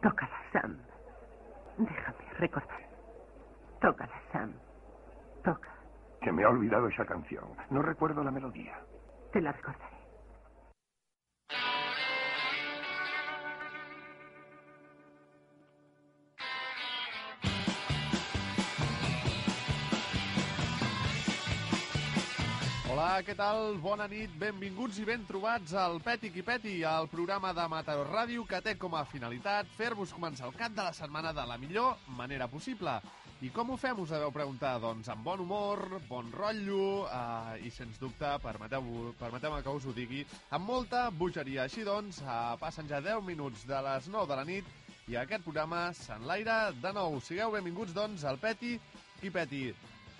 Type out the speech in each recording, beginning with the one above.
Tócala, Sam. Déjame recordar. Tócala, Sam. Toca. Se me ha olvidado esa canción. No recuerdo la melodía. Te la recordaré. Què tal? Bona nit, benvinguts i ben trobats al Peti qui Peti, el programa de Mataró Ràdio que té com a finalitat fer-vos començar el cap de la setmana de la millor manera possible. I com ho fem, us deveu preguntar? Doncs amb bon humor, bon rotllo eh, i, sens dubte, permeteu-me permeteu que us ho digui, amb molta bogeria. Així doncs, eh, passen ja 10 minuts de les 9 de la nit i aquest programa s'enlaira de nou. Sigueu benvinguts, doncs, al Peti qui Peti.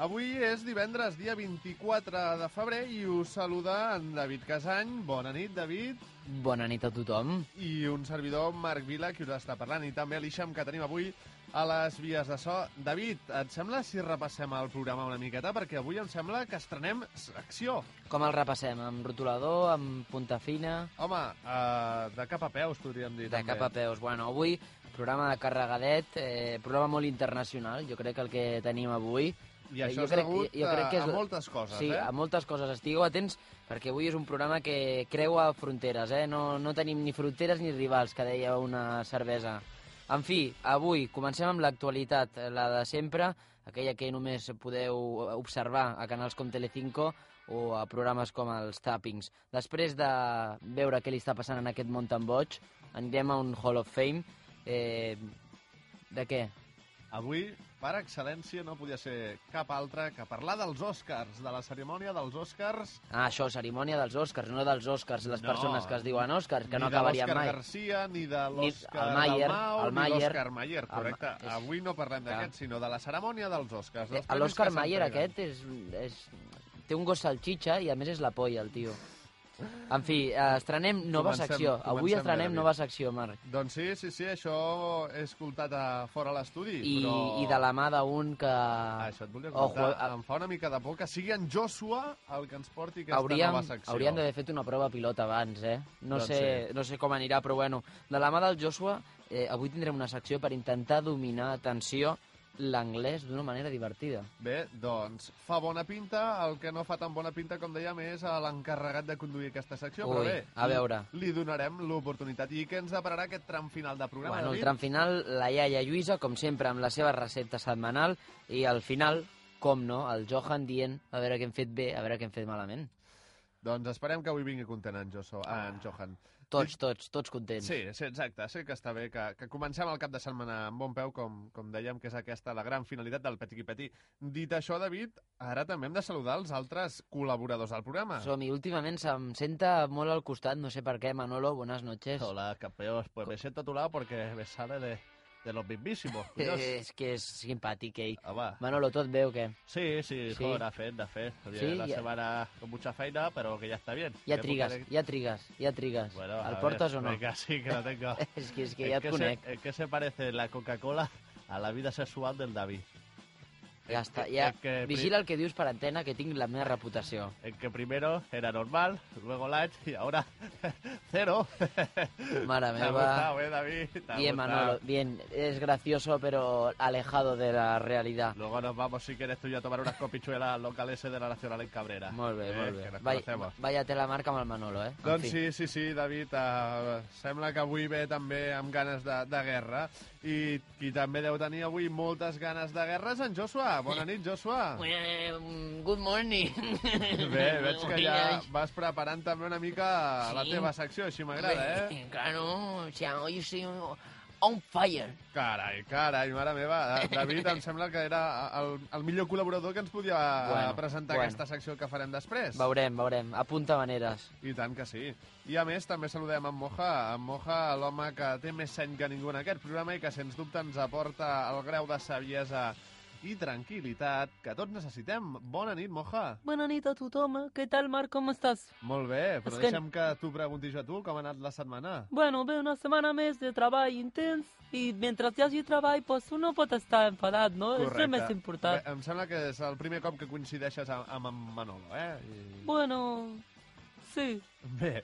Avui és divendres, dia 24 de febrer, i us saluda en David Casany. Bona nit, David. Bona nit a tothom. I un servidor, Marc Vila, qui us està parlant, i també l'Ixam, que tenim avui a les vies de so. David, et sembla si repassem el programa una miqueta? Perquè avui em sembla que estrenem secció. Com el repassem? Amb rotulador, amb punta fina? Home, uh, de cap a peus, podríem dir. De també. cap a peus. Bueno, avui, programa de carregadet, eh, programa molt internacional. Jo crec que el que tenim avui... I això jo és crec- degut jo crec que és- a moltes coses, sí, eh? a moltes coses. Estigueu atents perquè avui és un programa que creua fronteres, eh? No, no tenim ni fronteres ni rivals, que deia una cervesa. En fi, avui comencem amb l'actualitat, eh, la de sempre, aquella que només podeu observar a canals com Telecinco o a programes com els Tappings. Després de veure què li està passant en aquest món tan boig, anirem a un Hall of Fame. Eh, de què? Avui, per excel·lència, no podia ser cap altre que parlar dels Oscars, de la cerimònia dels Oscars... Ah, això, cerimònia dels Oscars, no dels Oscars, les No. persones que es diuen Oscars, que ni no de acabarien l'Òscar mai. Garcia, ni de Ni l'Òscar el Mayer, Dalmau, el ni Mayer. l'Òscar Mayer, El Ma- correcte. és- Avui no parlem d'aquest, sinó de la cerimònia dels Oscars. Eh, dels premis L'Òscar Mayer aquest és, és... té un gos salxitxa i a més és la polla, el tio. En fi, eh, estrenem nova Comencem- secció. Avui comencem estrenem nova secció, Marc. Doncs sí, sí, sí, això he escoltat a fora l'estudi, I, però... I de la mà d'un que... Ah, això et volia Ojo, comentar. a- Em fa una mica de por que sigui en Joshua el que ens porti aquesta hauríem, nova secció. hauríem d'haver fet una prova pilot abans, eh? No, Doncs sé, sí. no sé com anirà, però bueno. De la mà del Joshua, eh, avui tindrem una secció per intentar dominar, atenció, l'anglès d'una manera divertida. Bé, doncs, fa bona pinta. El que no fa tan bona pinta, com dèiem, és l'encarregat de conduir aquesta secció. però Ui, bé, a veure. Li, li donarem l'oportunitat. I què ens depararà aquest tram final de programa, Bueno, el tram final, la iaia Lluïsa, com sempre, amb la seva recepta setmanal, i al final, com no, el Johan dient a veure què hem fet bé, a veure què hem fet malament. Doncs esperem que avui vingui content en, Joso, en Johan. Tots, tots, tots contents. Sí, sí, exacte. Sé que està bé que, que comencem el cap de setmana amb bon peu, com, com dèiem, que és aquesta la gran finalitat del Petit i Petit. Dit això, David, ara també hem de saludar els altres col·laboradors del programa. Som-hi, últimament se'm senta molt al costat, no sé per què, Manolo, buenas noches. Hola, campeón. Pues me siento a tu lado porque me sale de, de los mismísimos. Eh, Dios. és que és simpàtic, ell. Home, Manolo, tot bé o què? Sí, sí, Sí. joder, de fet, de fet. Sí, la ja- semana con mucha feina, pero que ya está bien. Ja trigues, de- ja trigues, ja trigues. Bueno, el ver, portes o no? Venga, sí, que lo tengo. és que, és que ¿En ja et conec. Se, ¿En qué se parece la Coca-Cola a la vida sexual del David? Ja està, ja... que- Vigila el que dius per antena, que tinc la meva reputació. En que primero era normal, luego light y ahora cero. Mare gustado, ¿eh, David? Bien. Manolo, bien. Es gracioso, pero alejado de la realidad. Luego nos vamos, si quieres tú y a tomar unas copichuelas al local ese de la Nacional en Cabrera. Molt bé, Eh, molt bé. Vaya, conocemos. vaya te la marca amb el Manolo, eh? En Doncs fi. sí, sí, sí, David, uh, sembla que avui ve també amb ganes de, de guerra i qui també deu tenir avui moltes ganes de guerra és en Joshua. Bona nit, Joshua. Well, good morning. Bé, veig que ja vas preparant també una mica la Sí. teva secció, així m'agrada, eh? Claro, o sea, hoy estoy on fire. Carai, carai, mare meva. Eh, David, em sembla que era el, el millor col·laborador que ens podia Bueno, bueno, presentar bueno. aquesta secció que farem després. Veurem, veurem. Apunta maneres. I tant que sí. I a més també saludem en Moja, en Moja, l'home que té més seny que ningú en aquest programa i que sens dubte ens aporta el grau de saviesa i tranquil·litat que tots necessitem. Bona nit, Moja. Buena nit a tothom. ¿Qué tal, Marc? ¿Cómo estás? Molt bé, però És que- deixa'm que t'ho preguntis a tu, com ha anat la setmana. Bueno, ve una semana més de treball intens i mientras hi hagi treball, pues uno pot estar enfadat, no? És el més important. Bé, em sembla que és el primer cop que coincideixes amb, amb en Manolo, eh? I... Bueno, sí. Bé,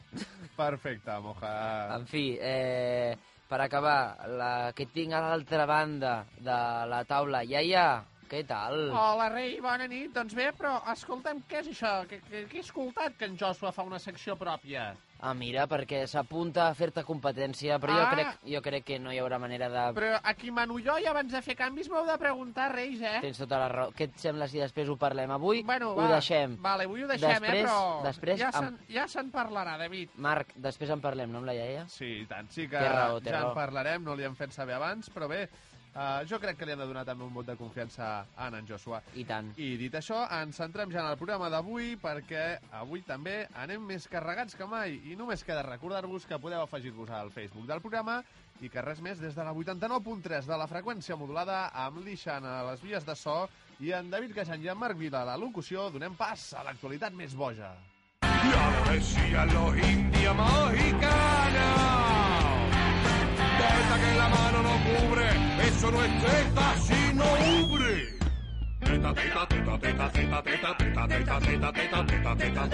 perfecte, Moja. En fi, eh, per acabar, la que tinc a l'altra banda de la taula, iaia, què tal? Hola, rei, bona nit. Doncs bé, però escolta'm, què és això? Que, que, que he escoltat que en Joshua fa una secció pròpia? Ah, mira, perquè s'apunta a fer-te competència, però jo, Ah. crec, jo crec que no hi haurà manera de... Però aquí mano jo i abans de fer canvis m'heu de preguntar, reis, eh? Tens tota la raó. Què et sembla si després ho parlem avui? Bueno, ho va, deixem. Vale, avui ho deixem, Després- eh, però després ja amb- se'n ja se'n parlarà, David. Marc, després en parlem, no, amb la iaia? Sí, i tant, sí que Té raó, té ja raó. en parlarem, no li hem fet saber abans, però bé, uh, jo crec que li hem de donar també un vot de confiança a en Joshua. I tant. I dit això, ens centrem ja en el programa d'avui perquè avui també anem més carregats que mai i només queda recordar-vos que podeu afegir-vos al Facebook del programa i que res més des de la 89.3 de la freqüència modulada amb l'Ixan a les vies de so i en David Cajan i en Marc Vila a la locució donem pas a l'actualitat més boja. Y ahora decían los indios Teta que la mano no cubre, eso no es teta, sino ubre. Teta, teta, teta, teta, teta, teta, teta, teta, teta, teta, teta, teta,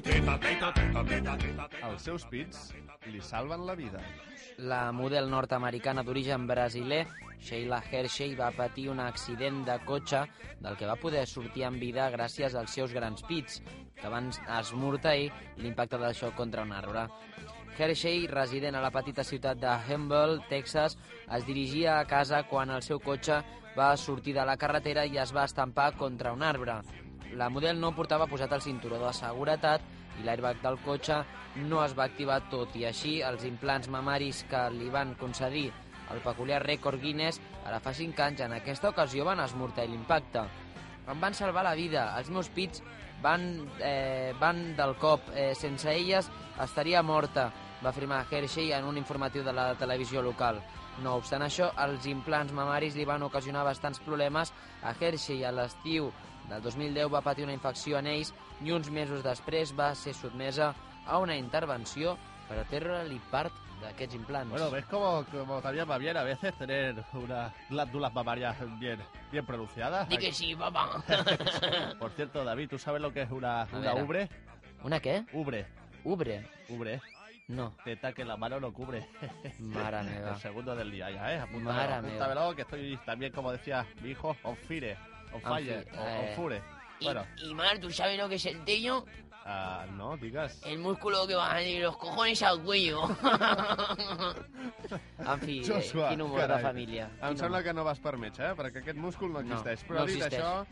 teta, teta, teta, teta, teta. Els seus pits li salven la vida. La model nord-americana d'origen brasiler, Sheila Hershey, va patir un accident de cotxe del que va poder sortir en vida gràcies als seus grans pits, que van esmorteir l'impacte del xoc contra un arbre. Hershey, resident a la petita ciutat de Humble, Texas, es dirigia a casa quan el seu cotxe va sortir de la carretera i es va estampar contra un arbre. La model no portava posat el cinturó de seguretat i l'airbag del cotxe no es va activar tot i així els implants mamaris que li van concedir el peculiar rècord Guinness ara fa 5 anys en aquesta ocasió van esmortar l'impacte. Em van salvar la vida, els meus pits van, eh, van del cop, eh, sense elles estaria morta, va afirmar Hershey en un informatiu de la televisió local. No obstant això, els implants mamaris li van ocasionar bastants problemes a Hershey a l'estiu del 2010 va patir una infecció en ells i uns mesos després va ser sotmesa a una intervenció per a treure-li part d'aquests implants. Bueno, ves como, como también va bien a veces tener unas glándulas mamarias bien, bien pronunciadas. Di que sí, papá. Por cierto, David, ¿tú sabes lo que es una, A una ver. ubre? Una què? Ubre, Ubre? ubre. No. Teta que la mano no cubre. Mare meva. El segundo del día ya, ¿eh? Apúntamelo, que estoy también, como decía mi hijo, on fire, on On fire, fi- on, on eh. fure. Bueno, y Mar, ¿tú sabes lo que es el teño? ah, no, digas. El músculo que va de los cojones al cuello. en fi, eh, Joshua, quin humor carai. de família. Em Quin sembla humor. que no vas per metge, eh? Perquè aquest múscul no No, existeix. Però no dit existeix. això,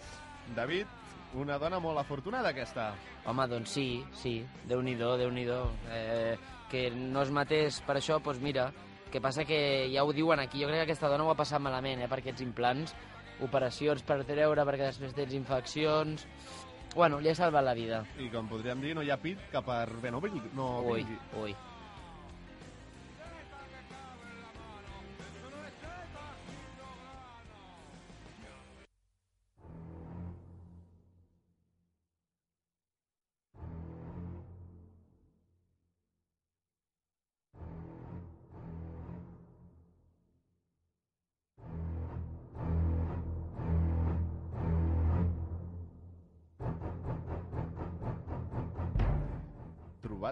David, una dona molt afortunada aquesta. Home, doncs sí, sí, déu-n'hi-do, déu nhi déu eh, Que no es matés per això, doncs mira, que passa que ja ho diuen aquí, jo crec que aquesta dona ho ha passat malament, eh, per aquests implants, operacions per treure, perquè després tens infeccions... Bueno, li ha salvat la vida. I com podríem dir, no hi ha pit que per bé no vingui. No Ui, vingui. ui.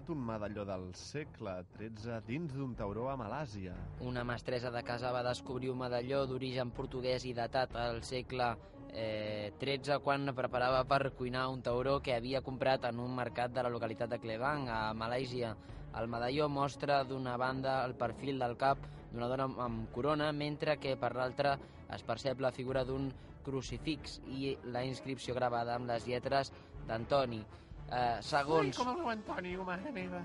Trobat un medalló del segle XIII dins d'un tauró a Malàsia. Una mestressa de casa va descobrir un medalló d'origen portuguès i datat al segle eh, XIII quan preparava per cuinar un tauró que havia comprat en un mercat de la localitat de Klebang, a Malàisia. El medalló mostra d'una banda el perfil del cap d'una dona amb corona, mentre que per l'altra es percep la figura d'un crucifix i la inscripció gravada amb les lletres d'Antoni. Eh, segons... Ai, com el meu Antonio, mare meva.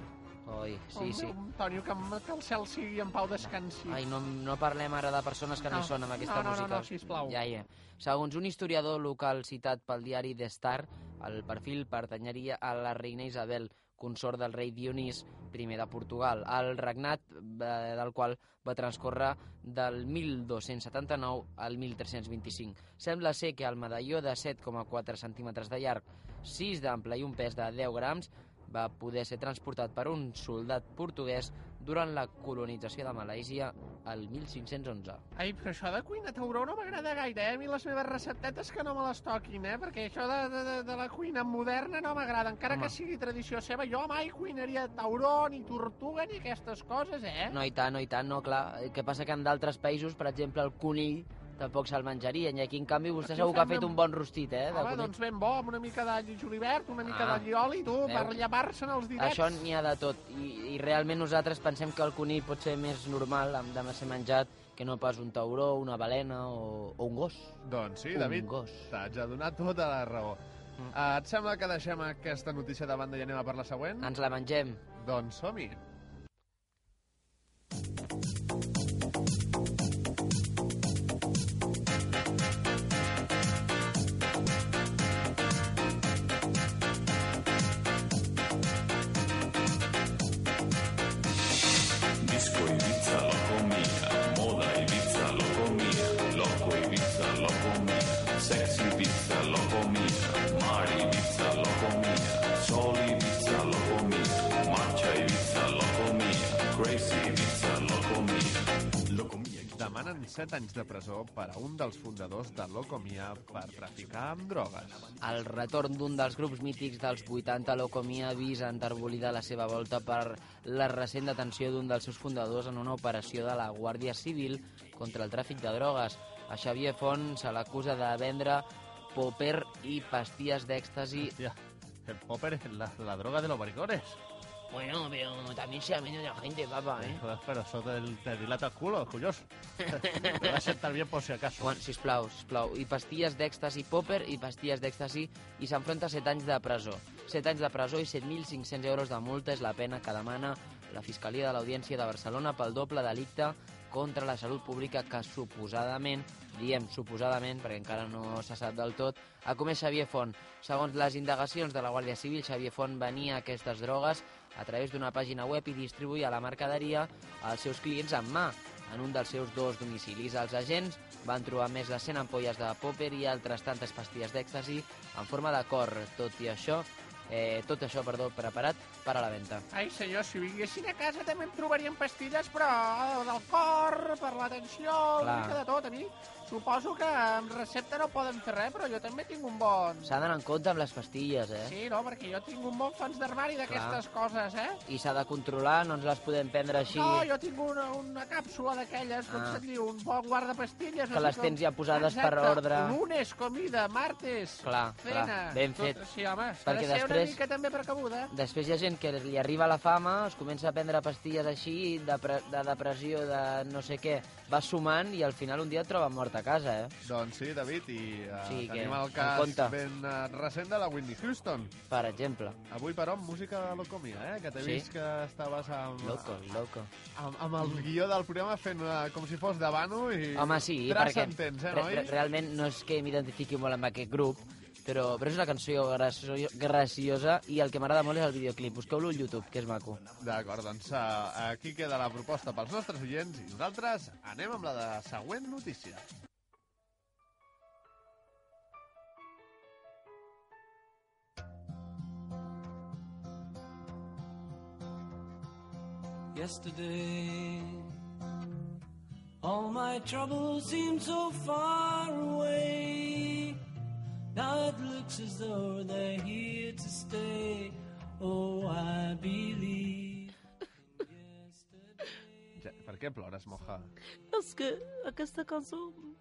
Oi, sí, el sí. meu Antonio, que, que el cel sigui en pau descansi. Ai, no, no parlem ara de persones que no, No, hi són amb aquesta no, no, no, música. no, sisplau. Ja, ja. Segons un historiador local citat pel diari The Star, el perfil pertanyeria a la reina Isabel, consort del rei Dionís I de Portugal, el regnat eh, del qual va transcorrer del 1279 al 1325. Sembla ser que el medalló de 7,4 centímetres de llarg, 6 d'ample i un pes de 10 grams va poder ser transportat per un soldat portuguès durant la colonització de Malàisia el 1511. Ai, però això de cuina tauró no m'agrada gaire, eh? A mi les meves receptetes que no me les toquin, eh? Perquè això de, de, de, la cuina moderna no m'agrada, encara Home. que sigui tradició seva. Jo mai cuinaria tauró, ni tortuga, ni aquestes coses, eh? No, i tant, no, i tant, no, clar. Que passa que en d'altres països, per exemple, el conill tampoc se'l menjarien, i aquí, en canvi, vostè Aquí segur que ha fet un bon rostit, eh, de Home, conill. doncs ben bo, amb una mica d'all i julivert, una mica Ah, d'all i oli, tu, per veus? llevar-se'n els direts. Això n'hi ha de tot, I, i realment nosaltres pensem que el conill pot ser més normal amb- de ser menjat que no pas un tauró, una balena o, o un gos. Doncs sí, David, t'haig de donar tota la raó. Mm. Uh, et sembla que deixem aquesta notícia de banda i anem a per la següent? Ens la mengem. Doncs som-hi. Demanen 7 anys de presó per a un dels fundadors de Locomia per traficar amb drogues. El retorn d'un dels grups mítics dels 80, Locomia, ha vist enterbolida la seva volta per la recent detenció d'un dels seus fundadors en una operació de la Guàrdia Civil contra el tràfic de drogues. A Xavier Font se l'acusa de vendre popper i pastilles d'èxtasi Hòstia, el popper es la, la droga de los maricones. Bueno, pero también se ha venido la gente, papá, ¿eh? Pero eso te, te dilata el culo, cuyos. Te va a sentar bien por si acaso. Bueno, sisplau, sisplau. I pastilles d'èxtasi popper i pastilles d'èxtasi i s'enfronta a 7 anys de presó. 7 anys de presó i 7.500 euros de multa és la pena que demana la Fiscalia de l'Audiència de Barcelona pel doble delicte contra la salut pública que suposadament, diem suposadament perquè encara no se sap del tot, ha comès Xavier Font. Segons les indagacions de la Guàrdia Civil, Xavier Font venia aquestes drogues a través d'una pàgina web i distribuïa la mercaderia als seus clients en mà en un dels seus dos domicilis. Els agents van trobar més de 100 ampolles de popper i altres tantes pastilles d'èxtasi en forma de cor. Tot i això, eh, tot això, perdó, preparat per a la venda. Ai, senyor, si vinguessin a casa també em trobarien pastilles, però del cor, per la tensió, una mica de tot. A mi suposo que amb recepta no poden fer res, però jo també tinc un bon... S'ha d'anar en compte amb les pastilles, eh? Sí, no, perquè jo tinc un bon fons d'armari d'aquestes coses, eh? I s'ha de controlar, no ens les podem prendre així... No, jo tinc una, una càpsula d'aquelles, com Ah. se't diu, un bon guardapastilles. Que les tens ja posades per ordre. Lunes, comida, martes, Clar, cena. clar, ben fet. Tot, sí, home, Perquè de ser després- una mica també precabuda. Després hi ha gent que li arriba la fama, es comença a prendre pastilles així, de, pre de depressió, de no sé què, va sumant i al final un dia et troben a casa, eh? Doncs sí, David, i uh, Sí, que tenim el en cas ben uh, recent de la Whitney Houston. Per exemple. Avui, però, amb música de Locomia, eh? Que t'he Sí. vist que estaves amb, Loco, loco. amb, amb el guió del programa fent uh, com si fos de Bano i... Home, sí, perquè Transcendents, eh, re re realment no és que m'identifiqui molt amb aquest grup, però, però és una cançó gracio graciosa i el que m'agrada molt és el videoclip. Busqueu-lo al YouTube, que és maco. D'acord, doncs uh, aquí queda la proposta pels nostres oients i nosaltres anem amb la de següent notícia. Yesterday, all my troubles seemed so far away. Now it looks as though they're here to stay. Oh, I believe. Ja, per què plores, moja? És que aquesta cançó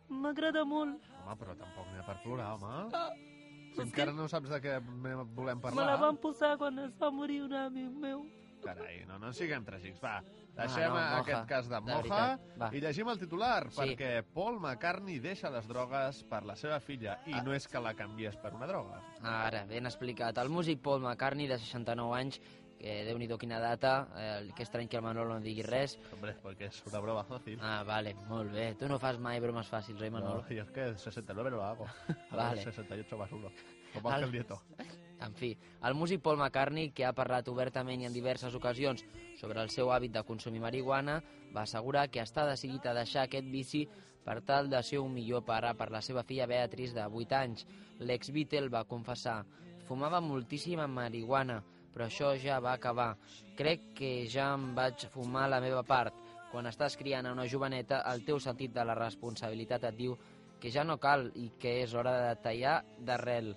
m'agrada molt. Home, però tampoc n'hi ha per plorar, home. Ah, Si encara que no saps de què me- volem me la parlar... van posar quan es va morir un amic meu. Carai, no, no siguem tràgics. Va, deixem no, ah, Moja, aquest cas de de Moja va. i llegim el titular, Sí. perquè Paul McCartney deixa les drogues per la seva filla i Ah. no és que la canvies per una droga. Ara, ben explicat. El músic Paul McCartney, de 69 anys, que déu nhi quina data, eh, que estrany que el Manolo no digui res. Hombre, perquè és una broma fàcil. Ah, vale, molt bé. Tu no fas mai bromes fàcils, oi, Manolo? No, y es que 69 no lo hago. Vale. ver, 68 más 1. Como Al- Ángel Nieto. En fi, el músic Paul McCartney, que ha parlat obertament i en diverses ocasions sobre el seu hàbit de consumir marihuana, va assegurar que està decidit a deixar aquest vici per tal de ser un millor pare per la seva filla Beatrice, de 8 anys. L'ex-Beatle va confessar «Fumava moltíssima marihuana, però això ja va acabar. Crec que ja em vaig fumar la meva part. Quan estàs criant a una joveneta, el teu sentit de la responsabilitat et diu que ja no cal i que és hora de tallar d'arrel.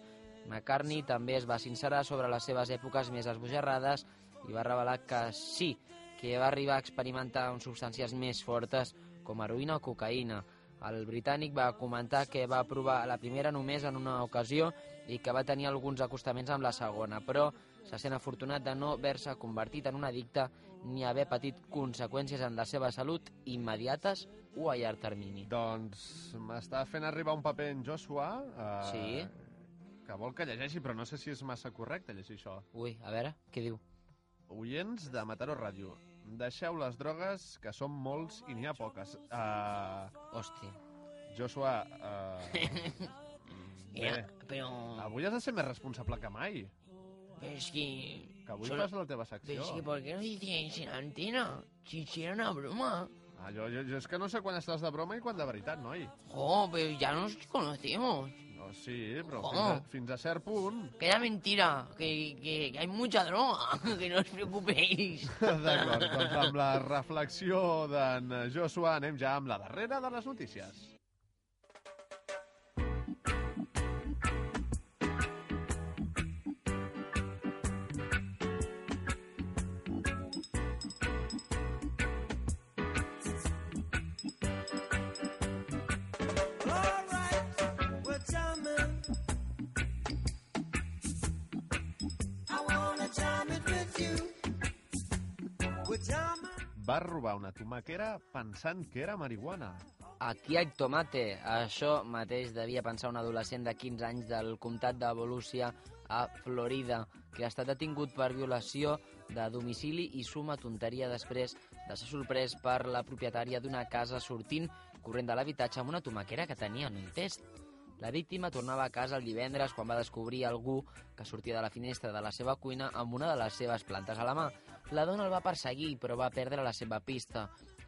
McCartney també es va sincerar sobre les seves èpoques més esbojarrades i va revelar que sí, que va arribar a experimentar amb substàncies més fortes com heroïna o cocaïna. El britànic va comentar que va provar la primera només en una ocasió i que va tenir alguns acostaments amb la segona, però se sent afortunat de no haver-se convertit en un addicte ni haver patit conseqüències en la seva salut immediates o a llarg termini. Doncs m'està fent arribar un paper en Joshua... Eh, Sí. Que vol que llegeixi, però no sé si és massa correcte llegir això. Ui, a veure, què diu? Oients de Mataró Ràdio, deixeu les drogues, que són molts i n'hi ha poques. Uh, Hòstia. Joshua, uh, bé, Pero, avui has de ser més responsable que mai. pero es que... Que avui Solo- fas la teva secció. es que, ¿por qué no dices en antena? Si hiciera una broma. Ah, jo, jo, jo és que no sé quan estàs de broma i quan de veritat, noi. Oh, pero ya nos conocemos. No, sí, però Com? fins a, fins a cert punt. Que era mentira, que, que, que hay mucha droga, que no os preocupéis. D'acord, doncs amb la reflexió d'en Joshua anem ja amb la darrera de les notícies. Robar una tomaquera pensant que era marihuana. Aquí hay tomate. Això mateix devia pensar un adolescent de 15 anys del comtat de Volusia a Florida, que ha estat detingut per violació de domicili i suma tonteria després de ser sorprès per la propietària d'una casa sortint corrent de l'habitatge amb una tomaquera que tenia en un test. La víctima tornava a casa el divendres quan va descobrir algú que sortia de la finestra de la seva cuina amb una de les seves plantes a la mà. La dona el va perseguir, però va perdre la seva pista.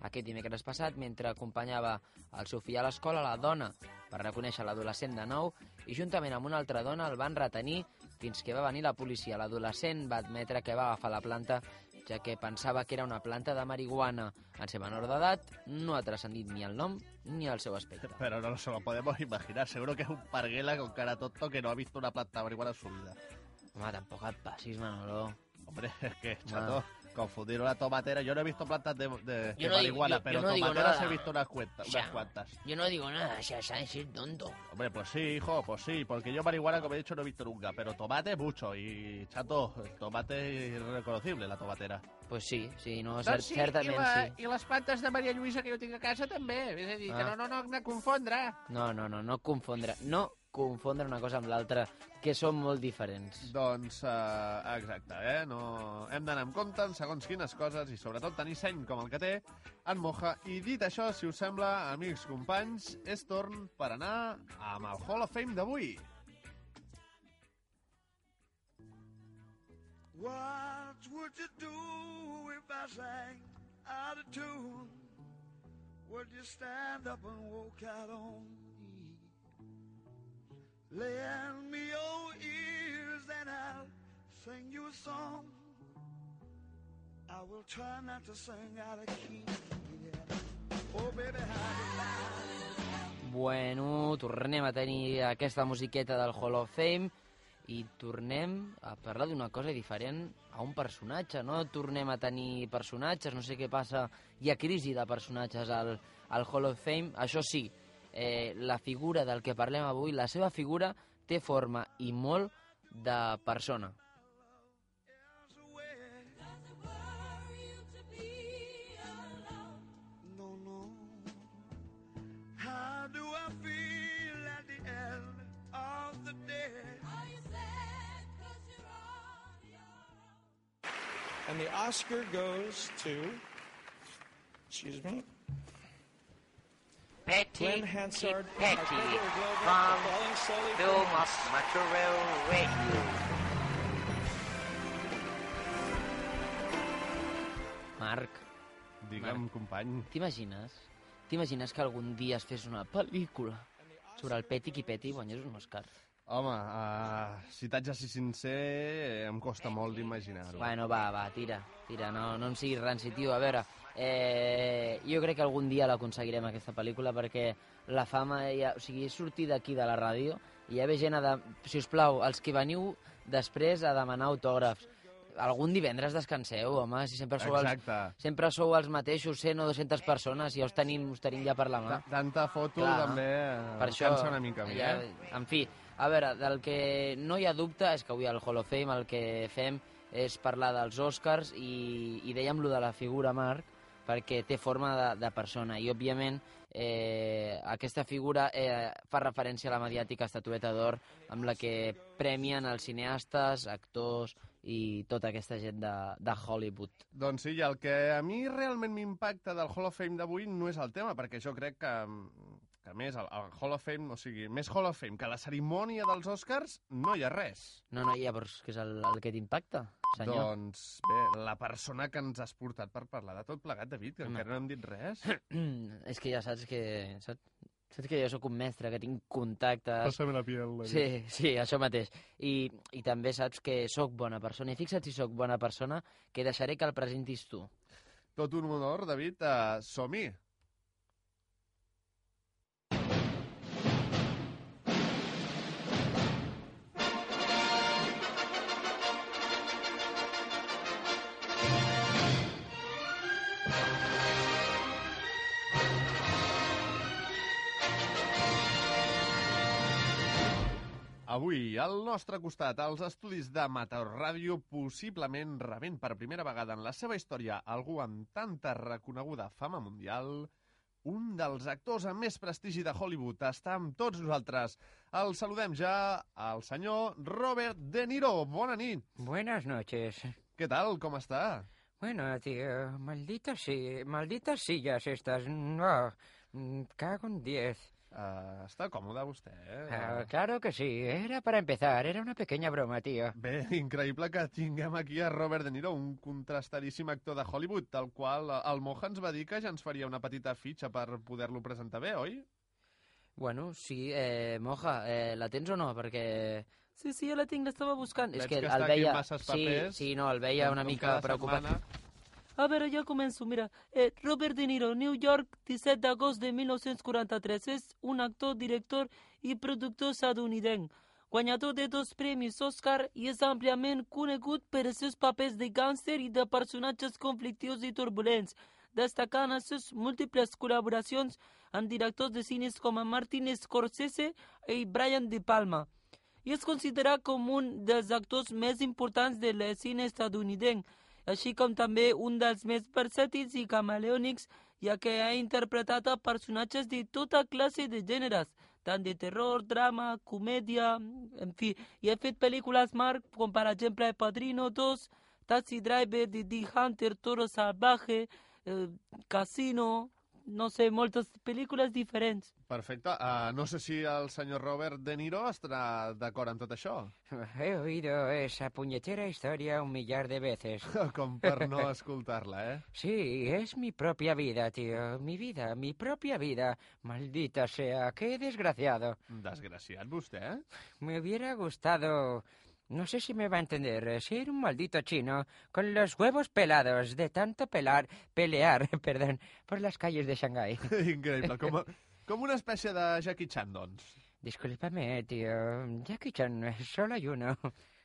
Aquest dimecres passat, mentre acompanyava el seu fill a l'escola, la dona va reconèixer l'adolescent de nou i juntament amb una altra dona el van retenir fins que va venir la policia. L'adolescent va admetre que va agafar la planta ja que pensava que era una planta de marihuana. En ser menor d'edat, no ha transcendit ni el nom ni el seu aspecte. Pero no se lo podemos imaginar. Seguro que es un parguela con cara tonto que no ha visto una planta de marihuana en su vida. Home, tampoc et passis, Manolo. Hombre, es que, chato, confundir una tomatera. Yo no he visto plantas de, de- digo- marihuana, yo- pero yo no digo tomateras he visto unas, cuentas, cuantas. Yo no digo nada, o sea, sabes ser tonto. Hombre, pues sí, hijo, pues sí, porque yo marihuana, como he dicho, no he visto nunca, pero tomate mucho y, chato, tomate es irreconocible, la tomatera. Pues sí, sí, no, Doncs sí, certament i, la, sí. i les plantes de Maria Lluïsa que jo tinc a casa també. És a dir, que Ah. no, no, no, no confondre. No, no, no, no confondre, no confondre una cosa amb l'altra, que són molt diferents. Doncs, eh, exacte, eh? No... Hem d'anar amb compte en segons quines coses i sobretot tenir seny com el que té en Moja. I dit això, si us sembla, amics, companys, és torn per anar amb el Hall of Fame d'avui. What would you do if I sang out of tune? Would you stand up and walk out on me? Lend me your ears and I'll sing you a song. I will try not to sing out of key. Yeah. Oh, baby, Bueno, tornem a tenir aquesta musiqueta del Hall of Fame i tornem a parlar d'una cosa diferent a un personatge, no tornem a tenir personatges, no sé què passa, hi ha crisi de personatges al, al Hall of Fame, això sí, eh, la figura del que parlem avui, la seva figura té forma i molt de persona. And the Oscar goes to, excuse me, Petty, Hansard, Petty, from Film of Material Radio. Marc, Digue'm, company. t'imagines? T'imagines que algun dia es fes una pel·lícula sobre el qui Peti i guanyés un Oscar? Home, uh, si t'haig de ser sincer, eh, em costa molt d'imaginar-ho. Bueno, va, va, tira, tira, no, no en siguis ranci, tio. A veure, eh, jo crec que algun dia l'aconseguirem, aquesta pel·lícula, perquè la fama, ja, o sigui, sortir d'aquí de la ràdio i ja ve gent a... De, si us plau, els que veniu després a demanar autògrafs, algun divendres descanseu, home, si sempre sou, els, Exacte. sempre sou els mateixos 100 o 200 persones i ja us tenim, us tenim ja per la mà. Ta- Tanta foto Clar, també eh, per això, cansa una mica a mi, ja, eh? En fi, a veure, del que no hi ha dubte és que avui al Hall of Fame el que fem és parlar dels Oscars i, i dèiem lo de la figura Marc perquè té forma de, de persona i òbviament eh, aquesta figura eh, fa referència a la mediàtica estatueta d'or amb la que premien els cineastes, actors i tota aquesta gent de, de Hollywood. Doncs sí, i el que a mi realment m'impacta del Hall of Fame d'avui no és el tema, perquè jo crec que, que a més, el, el Hall of Fame, o sigui, més Hall of Fame que la cerimònia dels Oscars, no hi ha res. No, no, llavors, què és el, el que t'impacta, senyor? Doncs bé, la persona que ens has portat per parlar de tot plegat, David, que Home. encara no hem dit res. és que ja saps que... Saps, saps que jo sóc un mestre, que tinc contactes... Pásame la piel, David. Sí, sí, això mateix. I, I també saps que sóc bona persona. I fixa't si sóc bona persona, que deixaré que el presentis tu. Tot un honor, David. Uh, Som-hi. Avui, al nostre costat, als estudis de Meteor Ràdio, possiblement rebent per primera vegada en la seva història algú amb tanta reconeguda fama mundial, un dels actors amb més prestigi de Hollywood està amb tots nosaltres. El saludem ja al senyor Robert De Niro. Bona nit. Buenas noches. Què tal? Com està? Bueno, tío, malditas, sí, malditas sillas estas. No, mm, cago en diez. Uh, està còmode vostè, eh? Ah, claro que sí, era para empezar, era una pequeña broma, tío. Bé, increïble que tinguem aquí a Robert De Niro, un contrastadíssim actor de Hollywood, del qual eh, el Moja ens va dir que ja ens faria una petita fitxa per poder-lo presentar bé, oi? Bueno, sí, eh, Moja, eh, la tens o no? Perquè... Sí, sí, ja la tinc, l'estava buscant. Veig és que, que el està aquí veia... amb masses sí, papers. sí, no, el veia una mica preocupat. setmana. A veure, ja començo. Mira, eh, Robert De Niro, New York, 17 d'agost de 1943. És un actor, director i productor estadounidenc. Guanyador de dos premis Oscar i és àmpliament conegut per els seus papers de gàngster i de personatges conflictius i turbulents, destacant les seves múltiples col·laboracions amb directors de cines com a Martin Scorsese i Brian De Palma. I és considerat com un dels actors més importants del cine estadounidenc, així com també un dels més versàtils i camaleònics, ja que ha interpretat a personatges de tota classe de gèneres, tant de terror, drama, comèdia, en fi, i ha fet pel·lícules marc, com per exemple Padrino 2, Taxi Driver, The Hunter, Toro Salvaje, eh, Casino, no sé, moltes pel·lícules diferents. Perfecte. Uh, no sé si el senyor Robert De Niro estarà d'acord amb tot això. He oído esa puñetera historia un millar de veces. Com per no escoltar-la, eh? Sí, es mi propia vida, tío. Mi vida, mi propia vida. Maldita sea, qué desgraciado. Desgraciat, vostè, eh? Me hubiera gustado... No sé si me va a entender, eh, ser un maldito chino con los huevos pelados de tanto pelar, pelear, perdón, por las calles de Shanghái. Increïble, com, a, com una espècie de Jackie Chan, doncs. Discúlpame, tío. Jackie Chan, solo hay uno.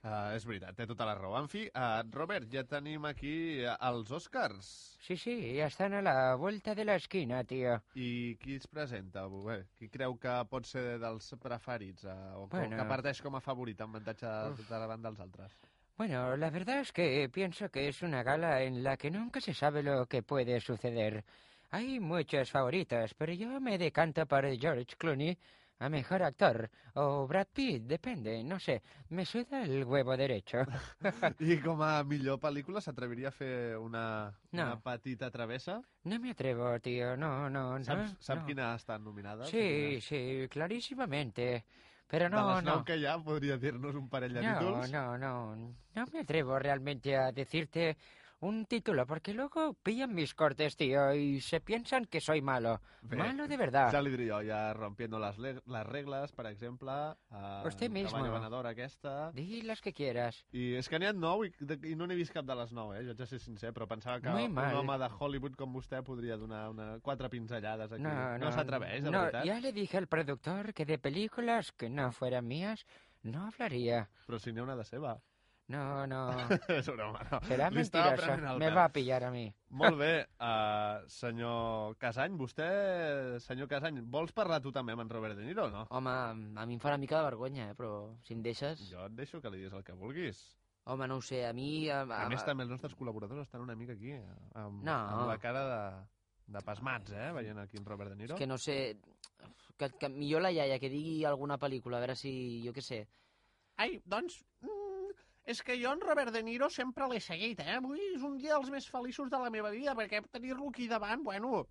Uh, és veritat, té tota la raó. En fi, uh, Robert, ja tenim aquí uh, els Oscars. Sí, sí, ya están a la vuelta de la esquina, tío. I qui es presenta? Bé, qui creu que pot ser dels preferits? Uh, o Bueno. que parteix com a favorit, amb avantatge de davant dels altres? Bueno, la verdad es que pienso que es una gala en la que nunca se sabe lo que puede suceder. Hay muchos favoritos, pero yo me decanto por George Clooney a mejor actor, o Brad Pitt, depende, no sé, me suda el huevo derecho. I com a millor pel·lícula s'atreviria a fer una, No. una petita travessa? No me atrevo, tío, no, no, no. Saps, sap no. quina ha estat nominada? Sí, sí, clarísimamente. Pero no, no. que hi ha, podria dir-nos un parell de No, títols? no, no. No me atrevo realmente a decirte un título, porque luego pillan mis cortes, tío, y se piensan que soy malo. Bé, Malo de verdad. Ja li diré jo, ja rompiendo les, le- les regles, per exemple, a Usted mismo. Caballo Ganador aquesta... Di las que quieras. I és que n'hi ha nou i, de, i no n'he vist cap de les nou, eh? Jo de ser sincer, però pensava que Muy un mal. home de Hollywood com vostè podria donar una, quatre pinzellades aquí. No, no, s'atreveix, de no, veritat? ya le dije al productor que de películas que no fueran mías no hablaría. Però si n'hi ha una de seva. No, no. és broma, no. Será Li estava mentiroso. prenent el Me pèl. va a pillar a mí. Molt bé, uh, senyor Casany, vostè, senyor Casany, vols parlar tu també amb en Robert De Niro no? Home, a mi em fa una mica de vergonya, eh? però si em deixes... Jo et deixo que li diguis el que vulguis. Home, no ho sé, a mi... A, A més, també els nostres col·laboradors estan una mica aquí, eh, amb, No. amb la cara de, de pasmats, eh, veient aquí en Robert De Niro. És que no sé... Que, que millor la iaia que digui alguna pel·lícula, a veure si... Jo què sé. Ai, doncs... Mm, és que jo en Robert De Niro sempre l'he seguit, eh? Avui és un dia dels més feliços de la meva vida, perquè tenir-lo aquí davant, bueno...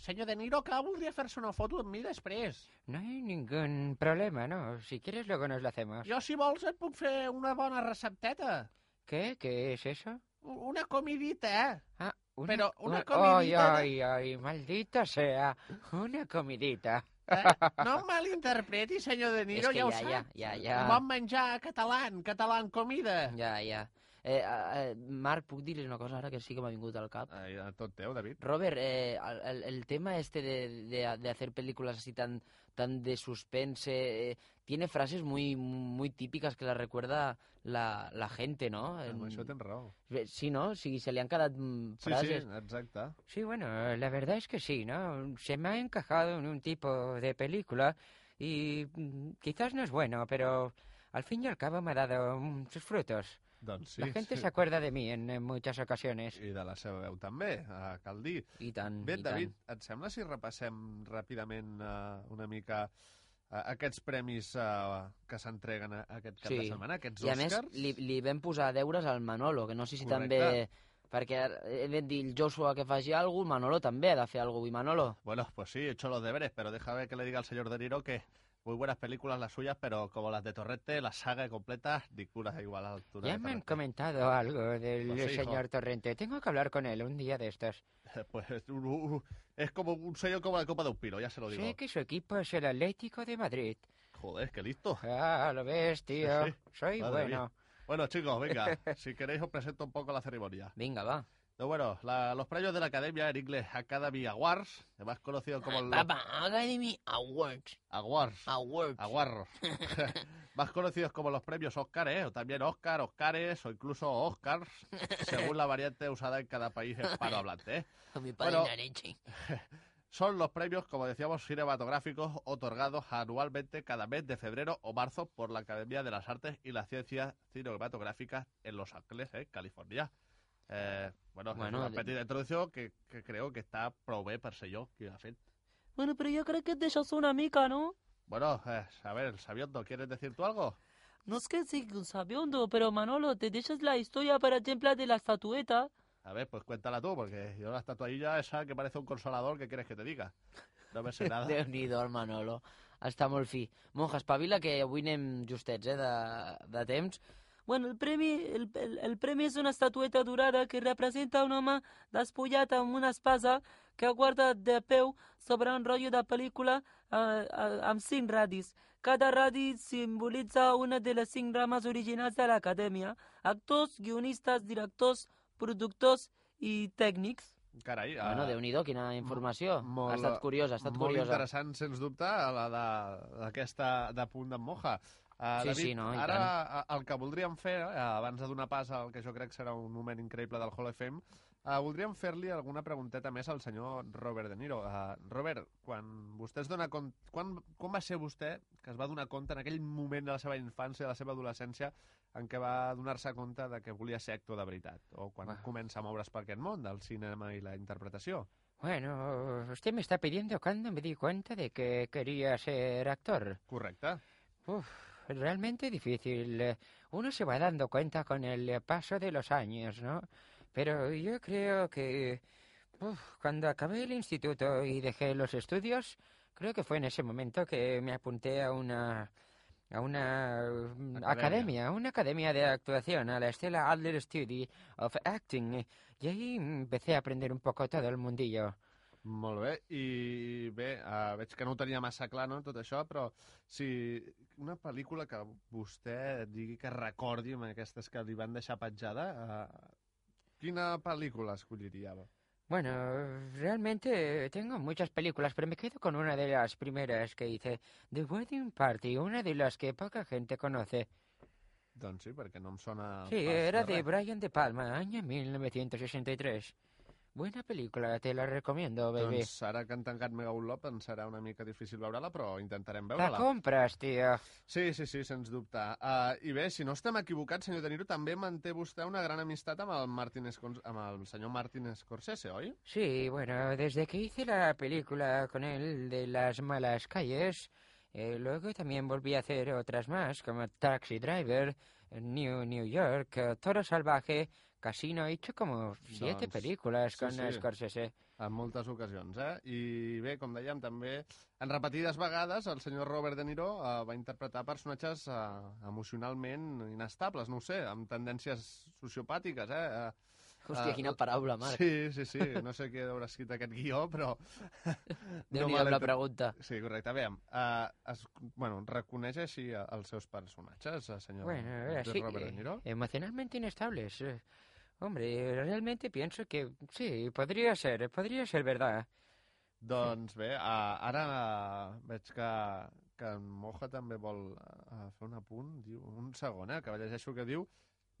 Senyor De Niro, clar, voldria fer-se una foto amb mi després. No hay ningún problema, ¿no? Si quieres luego nos lo hacemos. Jo, si vols, et puc fer una bona recepteta. ¿Qué? ¿Qué es eso? Una comidita, eh? Ah, una, Pero una un- comidita Ay, ay, ay, maldita sea. Una comidita. Eh? No em malinterpreti, senyor De Niro, que ja ho ja, sap. ja, ja, ja. Bon menjar català, català comida. Ja, ja. Eh, eh, Marc, puc dir-li una cosa ara que sí que m'ha vingut al cap? Ai, a tot teu, David. Robert, eh, el, tema este de, de, de hacer películas así tan, tan de suspense, eh, tiene frases muy, muy típicas que las recuerda la, la gente, ¿no? Amb En- això tens raó. Eh, Sí, no? Sí, se le han quedat mm, Sí, frases. sí, exacte. Sí, bueno, la verdad es que sí, ¿no? Se me ha encajado en un tipo de película y mm, quizás no es bueno, pero al fin y al cabo me ha dado sus frutos. Doncs sí. La gente sí. se acuerda de mí en, en muchas ocasiones. I de la seva veu també, eh, cal dir. I tant, Bé, i David, tant. et sembla si repassem ràpidament uh, una mica uh, aquests premis uh, que s'entreguen aquest cap de setmana, aquests I a més, Oscars? li, li vam posar deures al Manolo, que no sé si Correcte. també... Perquè he de dir el Joshua que faci alguna cosa, Manolo també ha de fer alguna cosa. I Manolo, Bueno, pues sí, he hecho los deberes, pero déjame que le diga al señor De Niro que muy buenas películas las suyas, pero como las de Torrente, la saga completa, ninguna igual a la altura Ya de me han comentado algo del Pues sí, hijo. señor Torrente. Tengo que hablar con él un día de estos. Pues un- un- es como un sello como la copa de un pino, ya se lo digo. Sé que su equipo es el Atlético de Madrid. Joder, qué listo. Ah, lo ves, tío. Sí, sí. Soy Madre bueno. mía. Bueno, chicos, venga, si queréis os presento un poco la ceremonia. Venga, va. Pero bueno, la- los premios de la Academia en inglés Academy Awards, más conocidos como los Papá, Academy Awards. Awards. Awards. Más conocidos como los premios Oscar, ¿eh? o también Oscar, Oscares o incluso Oscars, según la variante usada en cada país hispanohablante. ¿eh? A mi padre Bueno, leche. Son los premios, como decíamos, cinematográficos otorgados anualmente cada mes de febrero o marzo por la Academia de las Artes y las Ciencias Cinematográficas en Los Ángeles, ¿eh? California. Eh, bueno, Bueno, una de- petita introducció que, que creo que està prou bé per ser jo qui ho ha fet. Bueno, pero yo creo que deixes una mica, ¿no? Bueno, eh, a ver, Sabiondo, ¿quieres decir tú algo? No es que sí, sabiendo, pero Manolo, te dejas la historia, por ejemplo, de la estatueta. A ver, pues cuéntala tú, porque yo la estatuilla esa que parece un consolador, ¿qué quieres que te diga? No me sé nada. Déu-n'hi-do, el Manolo. Està molt fi. Monja, espavila, que avui anem justets, eh, de, de temps. Bueno, el premi, el, el, el premi és una estatueta dorada que representa un home despullat amb una espasa que aguarda de peu sobre un rotllo de pel·lícula eh, eh, amb cinc radis. Cada radi simbolitza una de les cinc rames originals de l'acadèmia. Actors, guionistes, directors, productors i tècnics. Carai, Bueno, eh, Déu-n'hi-do, quina informació. molt, ha estat curiosa, ha estat molt curiosa. interessant, sens dubte, la de- d'aquesta de punt d'en Moja. Uh, Sí, David, sí, no, ara eh, el que voldríem fer, eh, abans de donar pas al que jo crec serà un moment increïble del Hall FM, uh, voldríem fer-li alguna pregunteta més al senyor Robert De Niro. Uh, Robert, quan vostè es dona compte... Quan, quan va ser vostè que es va donar compte en aquell moment de la seva infància, de la seva adolescència, en què va donar-se compte de que volia ser actor de veritat? O quan comença a moure's per aquest món del cinema i la interpretació? Bueno, usted me está pidiendo cuándo me di cuenta de que quería ser actor. Correcte. Uf, realmente difícil. Uno se va dando cuenta con el paso de los años, ¿no? Pero yo creo que uf, cuando acabé el instituto y dejé los estudios, creo que fue en ese momento que me apunté a una a una mm, Academia. academia, una academia de actuación, a la Stella Adler Study of Acting, y ahí empecé a aprender un poco todo el mundillo. Molt bé, i bé, uh, veig que no ho tenia massa clar, no?, tot això, però si una pel·lícula que vostè digui que recordi amb aquestes que li van deixar petjada, uh, quina pel·lícula escolliria? Bueno, realmente tengo muchas películas, pero me quedo con una de las primeras que hice, The Wedding Party, una de las que poca gente conoce. Doncs sí, perquè no em sona Sí, era de res. Brian De Palma, año 1963. Buena película, te la recomiendo, baby. Doncs ara que han tancat Mega Lop ens serà una mica difícil veure-la, però intentarem La veure-la. compras, tío. Sí, sí, sí, sens dubte. Uh, I bé, si no estem equivocats, senyor De Niro, també manté vostè una gran amistat amb el, Martin Scon- amb el senyor Martin Scorsese, oi? Sí, bueno, desde que hice la película con él de las malas calles, eh, luego también volví a hacer otras más, como Taxi Driver, New New York, Toro Salvaje, Casino. He hecho como siete Doncs, películas sí, con sí. Scorsese. En moltes ocasions, eh? I bé, com dèiem, també en repetides vegades el senyor Robert De Niro uh, va interpretar personatges uh, emocionalment inestables, no ho sé, amb tendències sociopàtiques, eh? Uh, Hòstia, quina paraula, Marc. Sí, sí, sí, no sé què haurà escrit aquest guió, però... Déu-n'hi-do me amb la pregunta. Sí, correcte. Aviam, uh, es, bueno, reconeix així eh, els seus personatges, eh, senyor Bueno, de así, Robert De Niro? emocionalmente inestables. eh. Hombre, realmente pienso que sí, podría ser, podría ser verdad. Doncs bé, uh, ara uh, veig que, que en Moja també vol uh, fer un apunt. Diu, un segon, eh, que llegeixo el que diu.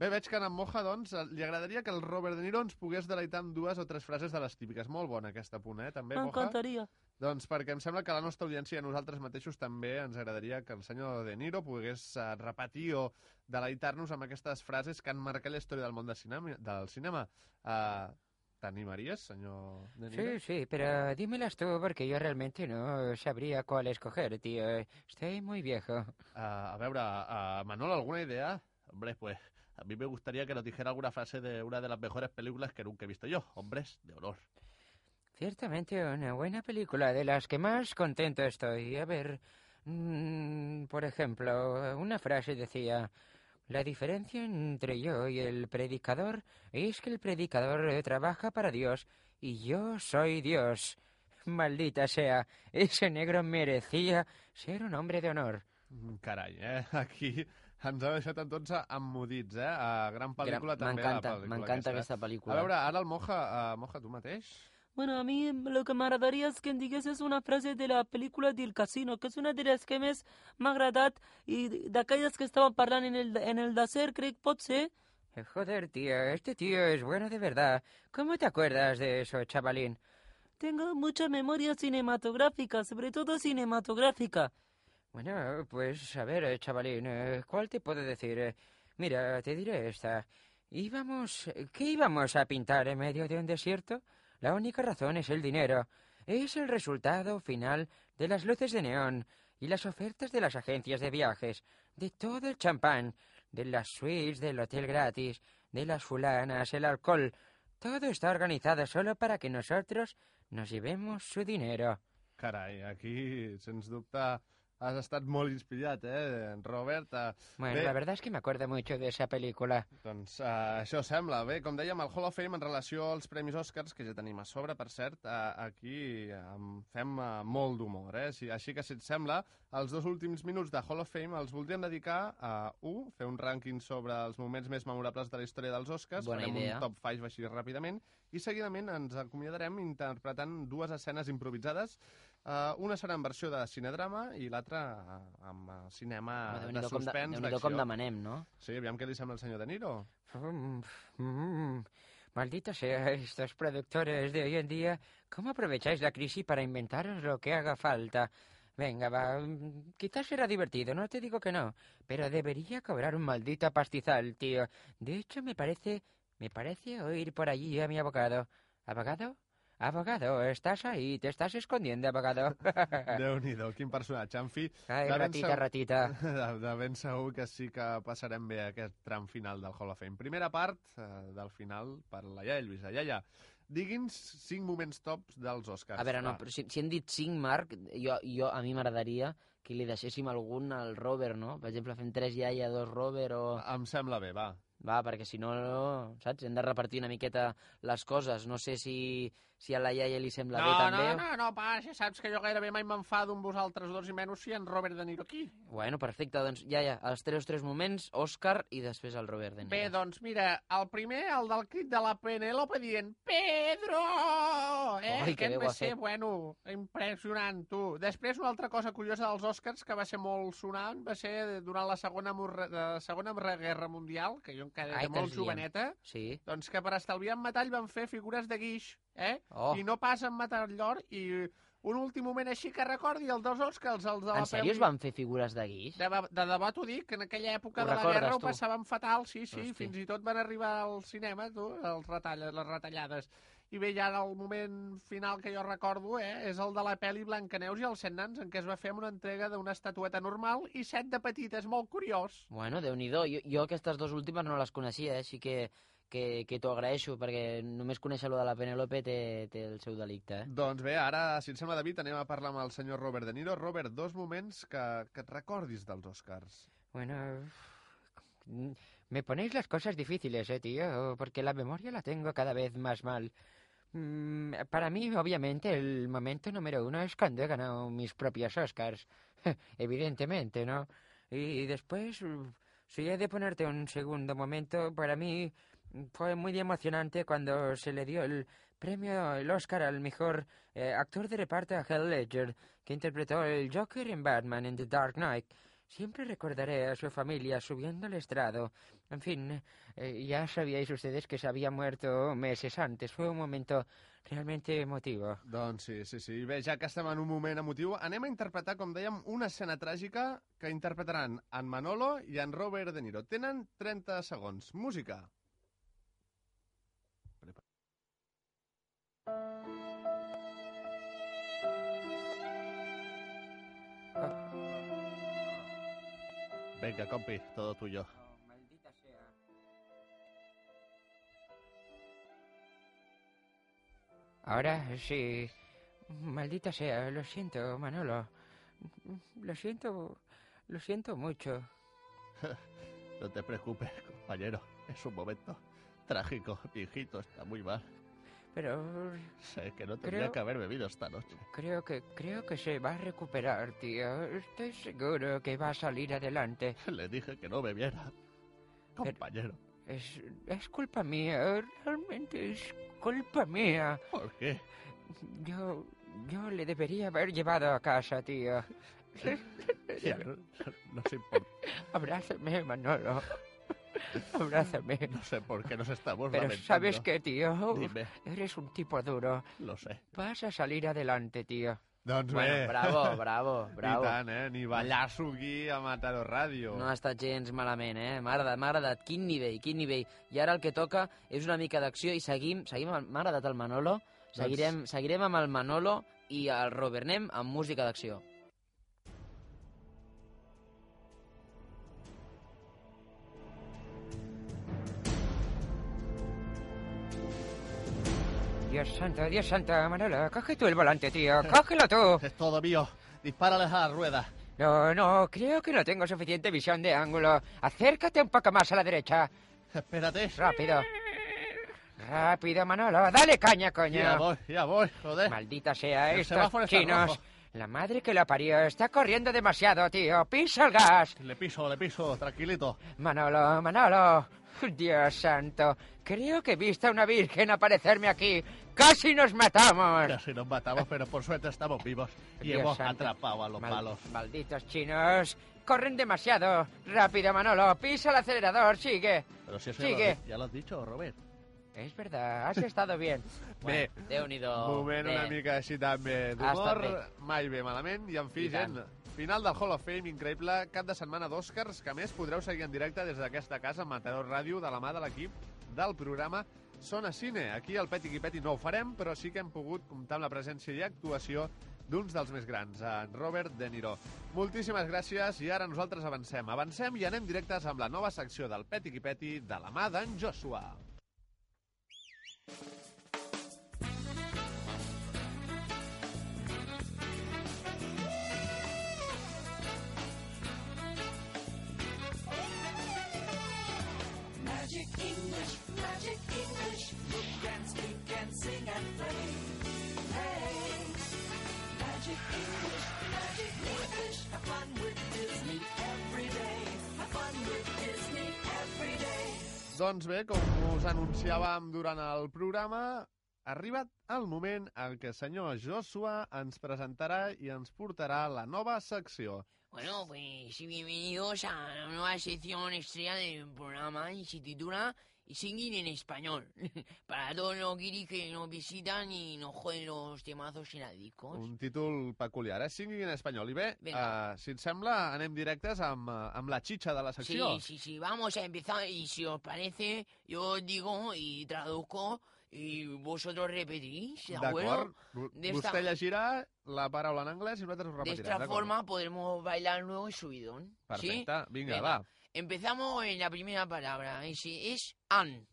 Bé, veig que en Moja, doncs, li agradaria que el Robert De Niro ens pogués deleitar amb dues o tres frases de les típiques. Molt bona aquest apunt, eh? També, Moja? M'encantaria. Doncs perquè em sembla que la nostra audiència i a nosaltres mateixos també ens agradaria que el senyor De Niro pogués uh, repetir o deleitar-nos amb aquestes frases que han marcat la història del món del cinema. Del cinema. Uh, T'animaries, senyor De Niro? Sí, sí, pero dímelas tú porque yo realmente no sabría cuál escoger, tío. Estoy muy viejo. Ah, a veure, uh, Manol, ¿alguna idea? Hombre, pues a mí me gustaría que nos dijera alguna frase de una de las mejores películas que nunca he visto yo. Hombres de honor. Ciertamente una buena película, de las que más contento estoy. A ver, mm, por ejemplo, una frase decía, la diferencia entre yo y el predicador es que el predicador trabaja para Dios y yo soy Dios. Maldita sea, ese negro merecía ser un hombre de honor. Mm, Carai, eh? Aquí ens ha deixat a tots emmudits, eh? Uh, gran pel·lícula Gran- també. m'encanta, m'encanta eh? aquesta pel·lícula. A veure, ara el Moja, uh, Moja, tu mateix? Bueno, a mí lo que me agradaría es que digueses una frase de la película del casino, que es una de las que més m'ha agradat i d'aquelles que estaven parlant en el, en el d'acer, crec, pot ser? Eh, Joder, tío, este tío es bueno de verdad. ¿Cómo te acuerdas de eso, chavalín? Tengo mucha memoria cinematográfica, sobre todo cinematográfica. Bueno, pues a ver, eh, chavalín, eh, ¿cuál te puedo decir? Eh, Mira, te diré esta. Íbamos... ¿Qué íbamos a pintar en medio de un desierto? La única razón es el dinero. Es el resultado final de las luces de neón y las ofertas de las agencias de viajes, de todo el champán, de las suites del hotel gratis, de las fulanas, el alcohol. Todo está organizado solo para que nosotros nos llevemos su dinero. Carai, aquí, sens dubte, has estat molt inspirat, eh, Robert? Uh, Bueno, la verdad es que me acuerdo mucho de esa película. Doncs uh, això sembla. Bé, com dèiem, el Hall of Fame en relació als Premis Oscars, que ja tenim a sobre, per cert, uh, aquí um, fem uh, molt d'humor, eh? Si, així que, si et sembla, els dos últims minuts de Hall of Fame els voldríem dedicar a, un, fer un rànquing sobre els moments més memorables de la història dels Oscars, Bona farem idea. un top 5 així ràpidament, i seguidament ens acomiadarem interpretant dues escenes improvisades. Uh, una serà en versió de cinedrama i l'altra uh, amb uh, cinema Home, de suspens, Déu-n'hi-do com d'acció. demanem, no? Sí, aviam què li sembla al senyor De Niro. Mm, mm, Maldita sea estos productores de hoy en día. ¿Cómo aprovecháis la crisis para inventaros lo que haga falta? Venga, va. Quizás será divertido, no te digo que no. Pero debería cobrar un maldito pastizal, tío. De hecho, me parece. Me parece oír por allí a mi abogado. ¿Abogado? Abogado, estás ahí, te estás escondiendo, abogado. Déu-n'hi-do, quin personatge. En fi, Ai, de ratita, segur- ratita. De, de ben segur que sí que passarem bé aquest tram final del Hall of Fame. Primera part eh, del final per la Iaia Lluïsa. Iaia, digui'ns cinc moments tops dels Oscars. A veure, no, però si, si hem dit 5, Marc, jo, jo, a mi m'agradaria que li deixéssim algun al Robert, no? Per exemple, fem tres iaia, dos Robert o... Em sembla bé, va. Va, perquè si no, no, saps? Hem de repartir una miqueta les coses. No sé si, si a la iaia li sembla No, bé no, també. no, no, pa, ja saps que jo gairebé mai m'enfado amb vosaltres dos i menys si en Robert De Niro aquí. Bueno, perfecte, doncs ja, ja, els tres, tres moments, Òscar i després el Robert De Niro. Bé, doncs mira, el primer, el del crit de la Penélope dient Pedro! Eh? Ai, que bé va ser, bueno, impressionant, tu. Després, una altra cosa curiosa dels Oscars que va ser molt sonant va ser durant la Segona, la segona Guerra Mundial, que jo encara Ai, era molt te'ls diem. joveneta, Sí. doncs que per estalviar en metall van fer figures de guix, eh? Oh. I no pas en metall d'or, i un últim moment així que recordi, el dels Oscars, els de la En sèrio es pel·li- van fer figures de guix? de, de, de debò t'ho dic, que en aquella època Ho de la guerra ho tu? passaven fatal, sí, sí, Hosti. fins i tot van arribar al cinema, tu, els retalla, les retallades. I bé, ja el moment final que jo recordo eh, és el de la pel·li Blancaneus i els set nans, en què es va fer una entrega d'una estatueta normal i set de petites, molt curiós. Bueno, déu nhi jo, jo aquestes dues últimes no les coneixia, eh? així que, que, que t'ho agraeixo, perquè només conèixer lo de la Penélope té, té el seu delicte, eh? Doncs bé, ara, si et sembla, David, anem a parlar amb el senyor Robert De Niro. Robert, dos moments que, que et recordis dels Oscars. Bueno, me ponéis las cosas difíciles, eh, tío, porque la memoria la tengo cada vez más mal. Mm, Para mí, obviamente, el momento número uno es cuando he ganado mis propios Oscars. Evidentemente, ¿no? Y después, si he de ponerte un segundo momento, para mí fue muy emocionante cuando se le dio el premio, el Oscar al mejor eh, actor de reparto a Heath Ledger, que interpretó el Joker en Batman en The Dark Knight. Siempre recordaré a su familia subiendo al estrado. En fin, eh, ya sabíais ustedes que se había muerto meses antes. Fue un momento realmente emotivo. Doncs sí, sí, sí. Bé, ja que estem en un moment emotiu, anem a interpretar, com una escena tràgica que interpretaran en Manolo i en Robert De Niro. Tenen 30 segons. Música. Venga, compi, todo tuyo. Ahora sí. Maldita sea, lo siento, Manolo. Lo siento, lo siento mucho. No te preocupes, compañero. Es un momento trágico. Mi hijito está muy mal. Pero Sé que no tendría Creo- que haber bebido esta noche. creo que creo que se va a recuperar, tío. Estoy seguro que va a salir adelante. Le dije que no bebiera. Compañero, Es, es culpa mía, realmente es culpa mía. ¿por qué? Yo yo le debería haber llevado a casa, tío. Ya no, no sé por, Abrázame, Manolo. Abrázame. no sé por qué nos estamos Pero lamentando. ¿sabes qué, tío? Dime. Eres un tipo duro. Lo sé. Vas a salir adelante, tío. Doncs Bueno, bé. bravo, bravo, bravo. I tant, eh? Ni ballasso aquí a Mataró Ràdio. No ha estat gens malament, eh? M'ha agradat, m'ha agradat. Quin nivell, quin nivell. I ara el que toca és una mica d'acció i seguim, seguim m'ha agradat el Manolo, seguirem, seguirem amb el Manolo i el Robert. Anem amb música d'acció. Dios santo, Dios santo, Manolo. Coge tú el volante, tío. Cógelo tú. Es todo mío. Dispárales a la rueda. No, no, creo que no tengo suficiente visión de ángulo. Acércate un poco más a la derecha. Espérate. Rápido. Rápido, Manolo. Dale caña, coño. Ya voy, ya voy, joder. Maldita sea, El estos chinos. La madre que la parió está corriendo demasiado, tío. Pisa el gas. Le piso, le piso, tranquilito. Manolo, Manolo. Dios santo. Creo que he visto a una virgen aparecerme aquí. Casi nos matamos. Casi nos matamos, pero por suerte estamos vivos. Y Dios hemos santo. atrapado a los Mal- malos. Malditos chinos. Corren demasiado. Rápido, Manolo. Pisa el acelerador. Sigue. Pero si eso Sigue. Ya, lo, ya lo has dicho, Robert. Es verdad, has estado bien. Bé, Déu-n'hi-do. moment Bé. una mica així també d'humor, mai bé malament, i en fi, I gent, final del Hall of Fame, increïble, cap de setmana d'Oscars, que a més podreu seguir en directe des d'aquesta casa, Mataró Ràdio, de la mà de l'equip del programa són a cine. Aquí al Peti Peti no ho farem, però sí que hem pogut comptar amb la presència i actuació d'uns dels més grans, en Robert De Niro. Moltíssimes gràcies i ara nosaltres avancem. Avancem i anem directes amb la nova secció del Peti Peti de la mà d'en Joshua. Magic English magic English. You can speak and sing and play. Hey, magic English, magic English. Have fun with Disney every day. Have fun with Disney every day. Doncs bé, com us anunciàvem durant el programa, ha arribat el moment en què senyor Joshua ens presentarà i ens portarà la nova secció. Bueno, pues bienvenidos a la nueva sección estrella del programa y se titula Singing en Español. Para todos los guiris que nos visitan y nos joden los temazos en la discos. Un títol peculiar, eh? Singing en espanyol. I bé, Vinga. uh, si et sembla, anem directes amb, uh, amb la xitxa de la secció. Sí, sí, sí, vamos a empezar y si os parece, yo digo y traduzco y vosotros repetís, ¿de acuerdo? De esta- Vostè llegirà la paraula en anglès i nosaltres ho De repetirem. esta d'acord? forma podremos bailar luego el subidón. ¿sí? Perfecte. Vinga, Venga, va. Empezamos en la primera palabra. Ese es an,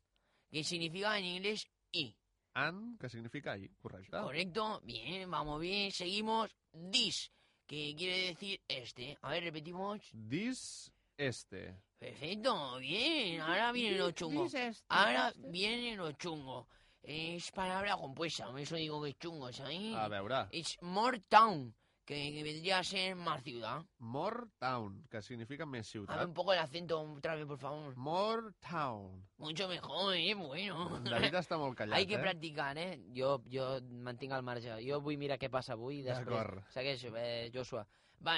que significa en inglés y. An, que significa ahí, correcte. ¿Correcto? Bien, vamos bien. Seguimos. This, que quiere decir este. A ver, repetimos. Dis este. Perfecto, bien. Ahora viene lo chungo. This este, Ahora este. viene lo chungo. Es palabra compuesta, por eso digo que es chungo, ¿sabes? A veure. Es more town, que, vendría a ser más ciudad. More Town, que significa més A ciutat. ver un poco el acento otra vez, por favor. More Town. Mucho mejor, ¿eh? Bueno. David està molt callat, Hay que eh? practicar, eh? Jo, jo mantinc el marge. Jo vull mirar què passa avui i després... D'acord. Segueixo, eh, Joshua.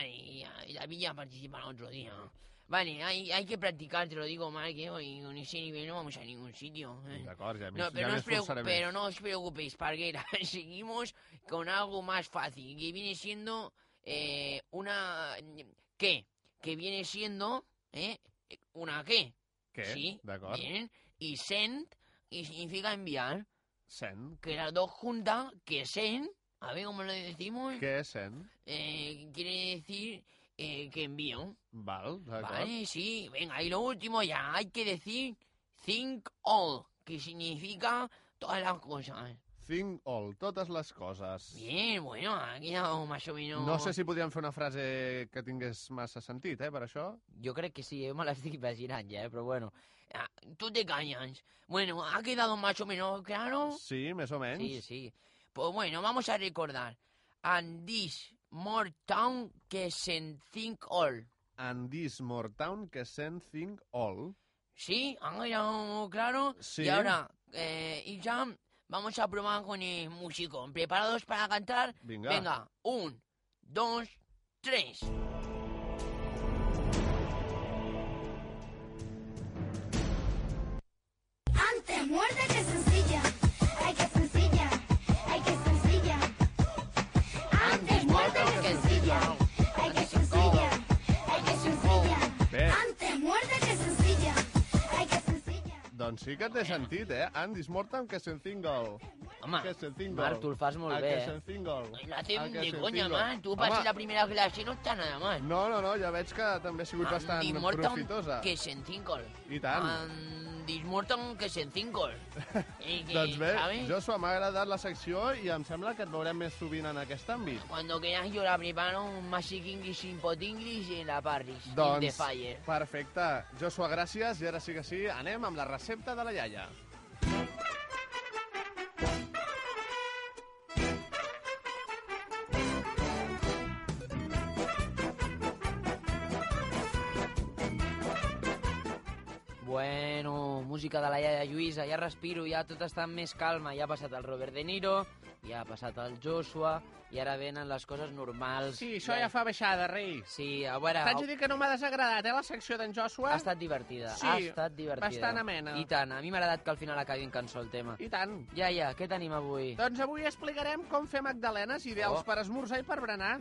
Y, y la villa participa otro día. Vale, hay, hay que practicar, te lo digo mal, que hoy con ese nivel no vamos a ningún sitio. ¿eh? D'acord, ja m'hi No, pero, no os preocu- pero no os preocupéis, Parguera. Seguimos con algo más fácil, que viene siendo eh, una... ¿Qué? Que viene siendo... ¿eh? ¿Una qué? Què? Sí, D'acord. bien. Y send, y significa enviar. Send. Que las dos juntas, que send, a ver cómo lo decimos, Què és send? eh, quiere decir eh, que envío. Val. Vale, sí. Venga, y lo último ya, hay que decir think all, que significa todas las cosas. Think all, totes les coses. Bien, bueno, ha quedado más o menos... No sé si podíem fer una frase que tingués massa sentit, eh, per això. Jo crec que sí, jo me l'estic imaginant ja, eh? però bueno. Ah, tú te callas. Bueno, ¿ha quedado más o menos claro? Sí, més o menys. Sí, sí. Pues bueno, vamos a recordar. And this more town que sen think all. And this more town que send think all. ¿Sí? ¿Han quedado claro? Sí. Y ahora, eh, y ya vamos a probar con el músico. ¿Preparados para cantar? Vinga. Venga, un, dos, tres. Doncs sí que té sentit, eh? And this more town que send single. Home, que send single. Marc, tu el fas molt A bé, que eh? send single. Lo A hacen que de send coña, single. man. Tú Home, pasas la primera clase y no está nada mal. No, no, no, ja veig que també ha sigut bastant And this more town profitosa. que sen all. I tant. And town que sen. Eh, que, Doncs bé, ¿sabes? Joshua, m'ha agradat la secció i em sembla que et veurem més sovint en aquest àmbit. Cuando quieras yo la preparo un Magic English, Impot English y en la Paris. In the Doncs, fire. perfecte. Joshua, gràcies. I ara sí que sí, anem amb la recepta de la iaia. Música de la iaia Lluïsa, ja respiro, ja tot està més calma, ja ha passat el Robert De Niro, ja ha passat el Joshua, i ara venen les coses normals. Sí, això ja fa baixada, rei. Sí, a veure... T'haig de dir que no m'ha desagradat, eh, la secció d'en Joshua. Ha estat divertida, Sí, ha estat divertida. bastant amena. I tant, a mi m'ha agradat que al final acabi en cançó el tema. I tant. Iaia, què tenim avui? Doncs avui explicarem com fer magdalenes ideals Oh. per esmorzar i per berenar.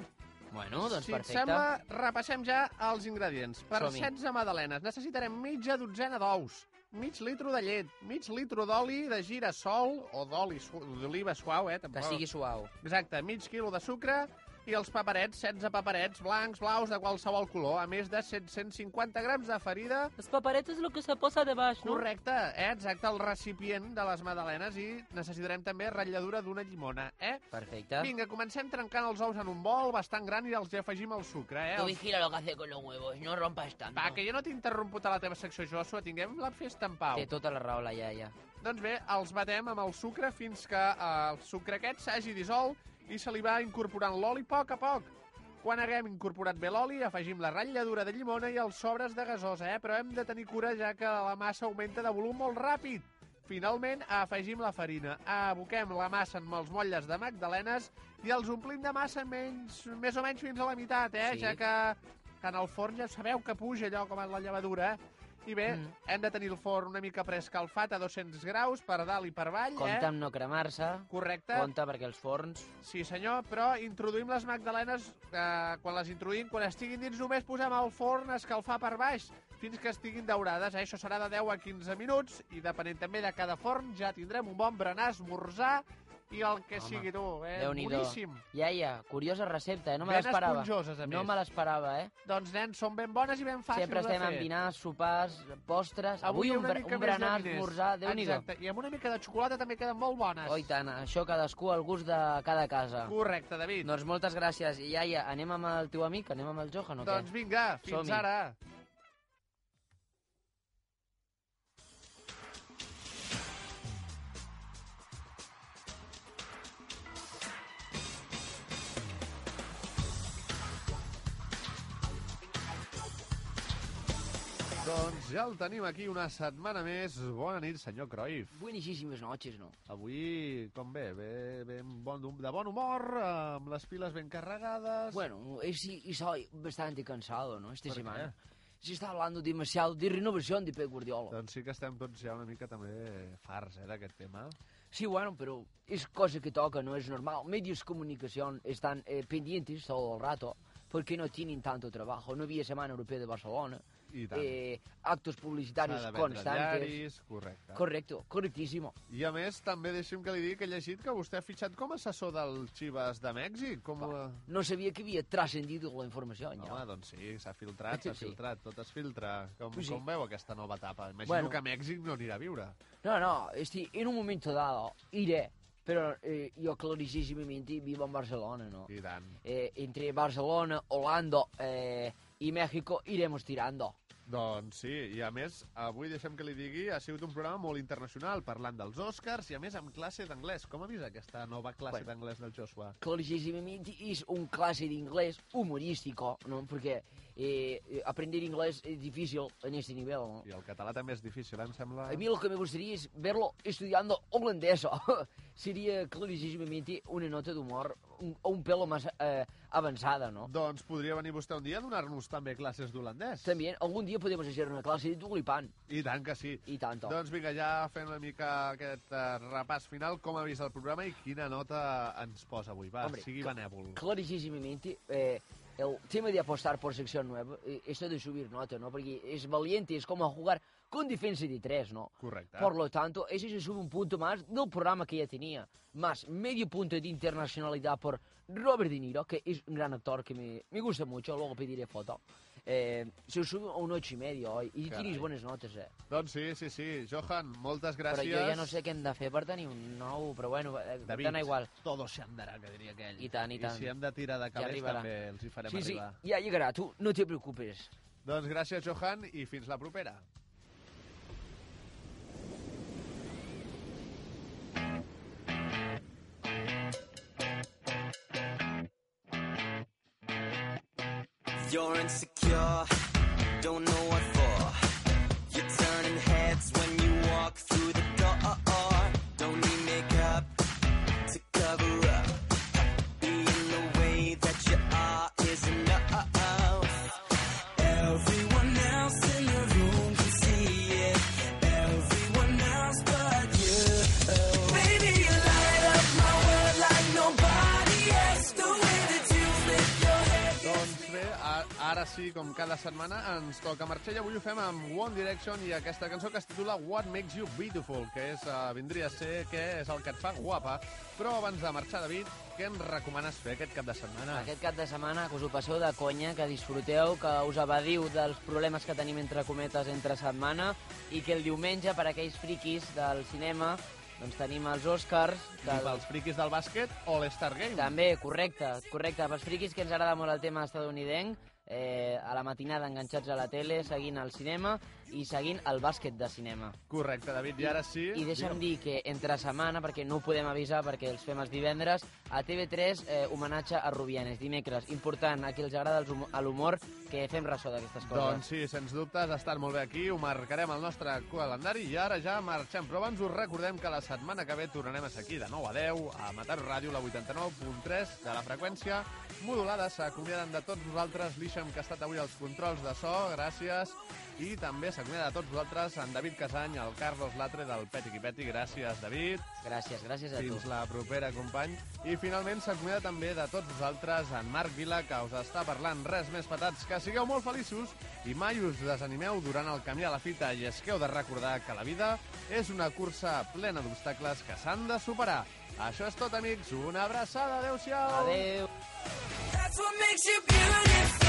Bueno, doncs si perfecte. et sembla, repassem ja els ingredients. Per Som-hi. 16 magdalenes necessitarem mitja dotzena d'ous, mig litro de llet, mig litro d'oli de girassol o d'oli d'oliva suau, eh? Que Tampoc. sigui suau. Exacte, mig quilo de sucre i els paperets, 16 paperets blancs, blaus, de qualsevol color, a més de 750 grams de farina. Los paparetes es lo que se posa debaix, no? Correcte, eh? exacte, el recipient de les magdalenes i necessitarem també ratlladura d'una llimona, eh? Perfecte. Vinga, comencem trencant els ous en un bol bastant gran i els hi afegim el sucre, eh? Tú Els... vigila lo que hace con los huevos, no rompas tanto. Va, que jo no t'he interromput a la teva secció, Joshua, tinguem la festa en pau. Té tota la raó la iaia. Doncs bé, els batem amb el sucre fins que eh, el sucre aquest s'hagi dissolt i se li va incorporant l'oli a poc a poc. Quan haguem incorporat bé l'oli, afegim la ratlladura de llimona i els sobres de gasosa, eh? però hem de tenir cura ja que la massa augmenta de volum molt ràpid. Finalment, afegim la farina. Aboquem la massa amb els motlles de magdalenes i els omplim de massa menys, més o menys fins a la meitat, eh? Sí. ja que, que en el forn ja sabeu que puja allò com en la llevadura. Eh? I bé, Mm. hem de tenir el forn una mica preescalfat a 200 graus per dalt i per avall. Compte eh? amb no cremar-se. Correcte. Compte perquè els forns... Sí, senyor, però introduïm les magdalenes, eh, quan les introduïm, quan estiguin dins només posem al forn a escalfar per baix fins que estiguin daurades. Eh? Això serà de 10 a 15 minuts i depenent també de cada forn ja tindrem un bon berenar, esmorzar i el que Home, sigui tu. Eh? Déu-n'hi-do. Boníssim. Iaia, curiosa recepta, eh? No me l'esperava. esponjoses, a No més. me l'esperava, eh? Doncs, nens, són ben bones i ben fàcils Sempre estem de fer. en dinars, sopars, postres... Avui, un, una mica un més de berenar, diners. esmorzar, déu nhi Exacte, i amb una mica de xocolata també queden molt bones. Oh, i tant, això cadascú al gust de cada casa. Correcte, David. Doncs moltes gràcies. I iaia, anem amb el teu amic? Anem amb el Johan o què? Doncs vinga, fins Som-hi. ara. Doncs ja el tenim aquí una setmana més. Bona nit, senyor Cruyff. Buenísimas noches, ¿no? Avui, com bé? Bé, ben bon, de bon humor, amb les piles ben carregades... Bueno, es, y soy bastante cansado, ¿no? Esta ¿Por semana. qué? Se está hablando demasiado de renovación de Pep Guardiola. Doncs sí que estem tots ja una mica també farts, eh, d'aquest tema. Sí, bueno, pero es cosa que toca, no es normal. Medios de comunicación están eh, pendientes todo el rato porque no tienen tanto trabajo. No había Semana Europea de Barcelona. I tant. Eh, actos publicitarios S'ha de vendre constantes. diaris, correcte. Correcto, correctísimo. I a més, també deixi'm que li digui que he llegit que vostè ha fitxat com a assessor del Chivas de Mèxic. Com a... No sabía que había trascendido la información. Home, ya. doncs sí, s'ha filtrat, s'ha Sí. filtrat, tot es filtra. Com, Pues sí. com veu aquesta nova etapa? Imagino Bueno. que a Mèxic no anirà a viure. No, no, este, en un momento dado iré, pero eh, yo clarísimamente vivo en Barcelona, ¿no? I tant. Eh, entre Barcelona, Holanda eh, y México iremos tirando. Doncs sí, i a més, avui deixem que li digui, ha sigut un programa molt internacional, parlant dels Oscars i a més amb classe d'anglès. Com ha vist aquesta nova classe Bueno. d'anglès del Joshua? Clarísimamente es un clase de inglés humorístico, ¿no? Porque eh, eh, aprender inglés es difícil en este nivel, ¿no? I el català també és difícil, eh, em sembla... A mí lo que me gustaría es verlo estudiando holandés. Sería clarísimamente una nota de humor un, un pelo más eh, avanzada, ¿no? Doncs podria venir vostè un dia a donar-nos també classes d'holandès. También algún día podemos hacer una clase de tulipán. I tant que sí. I tanto. Doncs vinga, ja fent una mica aquest uh, repàs final, com ha vist el programa i quina nota ens posa avui. Va, Hombre, sigui benèvol. Clarísimamente, eh, el tema de apostar por sección nueva, eh, esto de subir nota, ¿no? Porque es valiente, es como jugar con defensa de tres, ¿no? Correcte. Por lo tanto, ese se sube un punto más del programa que ya tenía. Más medio punto de internacionalidad por Robert De Niro, que es un gran actor que me, me gusta mucho, luego pediré foto. Eh, se sube a un ocho y medio hoy, y Carai. tienes buenas notas, eh. Doncs sí, sí, sí. Johan, moltes Però gràcies. jo ja no sé què hem de fer per tenir un nou, però bueno, eh, David, dona igual. todo se andará, que diria aquell. I tant, i tant. I si hem de tirar de calés, arribarà. també els hi farem Sí, sí, arribar. ya llegará, tú no te preocupes. Doncs gràcies, Johan, i fins la propera. You're insecure, don't know what ara sí, com cada setmana, ens toca marxar i avui ho fem amb One Direction i aquesta cançó que es titula What Makes You Beautiful, que és, uh, vindria a ser què és el que et fa guapa. Però abans de marxar, David, què ens recomanes fer aquest cap de setmana? Aquest cap de setmana que us ho passeu de conya, que disfruteu, que us evadiu dels problemes que tenim entre cometes entre setmana i que el diumenge, per aquells friquis del cinema, doncs tenim els Oscars. I pels friquis del bàsquet, All-Star Game. També, correcte, correcte. Pels friquis que ens agrada molt el tema estadounidenc, eh, a la matinada enganxats a la tele, seguint el cinema i seguint el bàsquet de cinema. Correcte, David, i ara sí... I deixa'm digue'm. dir que entre setmana, perquè no ho podem avisar perquè els fem els divendres, a TV3 eh, homenatge a Rubianes, dimecres. Important, a qui els agrada l'humor, que fem ressò d'aquestes coses. Doncs sí, sens dubte, has estat molt bé aquí, ho marcarem al nostre calendari i ara ja marxem. Però abans us recordem que la setmana que ve tornarem a ser aquí de 9 a 10 a Matar Ràdio, la 89.3 de la freqüència modulada. S'acomiaden de tots vosaltres l'Ixam, que ha estat avui als controls de so, gràcies. I també s'acomiada de tots vosaltres en David Casany, el Carlos Latre del Peti Peti. Gràcies, David. Gràcies, gràcies a Fins tu. la propera, company. I finalment s'acomiada també de tots vosaltres en Marc Vila, que us està parlant res més patats. Que sigueu molt feliços i mai us desanimeu durant el camí a la fita i és que heu de recordar que la vida és una cursa plena d'obstacles que s'han de superar. Això és tot, amics. Una abraçada. Adéu-siau. Adéu. That's what makes you beautiful.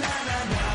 Na, na, na.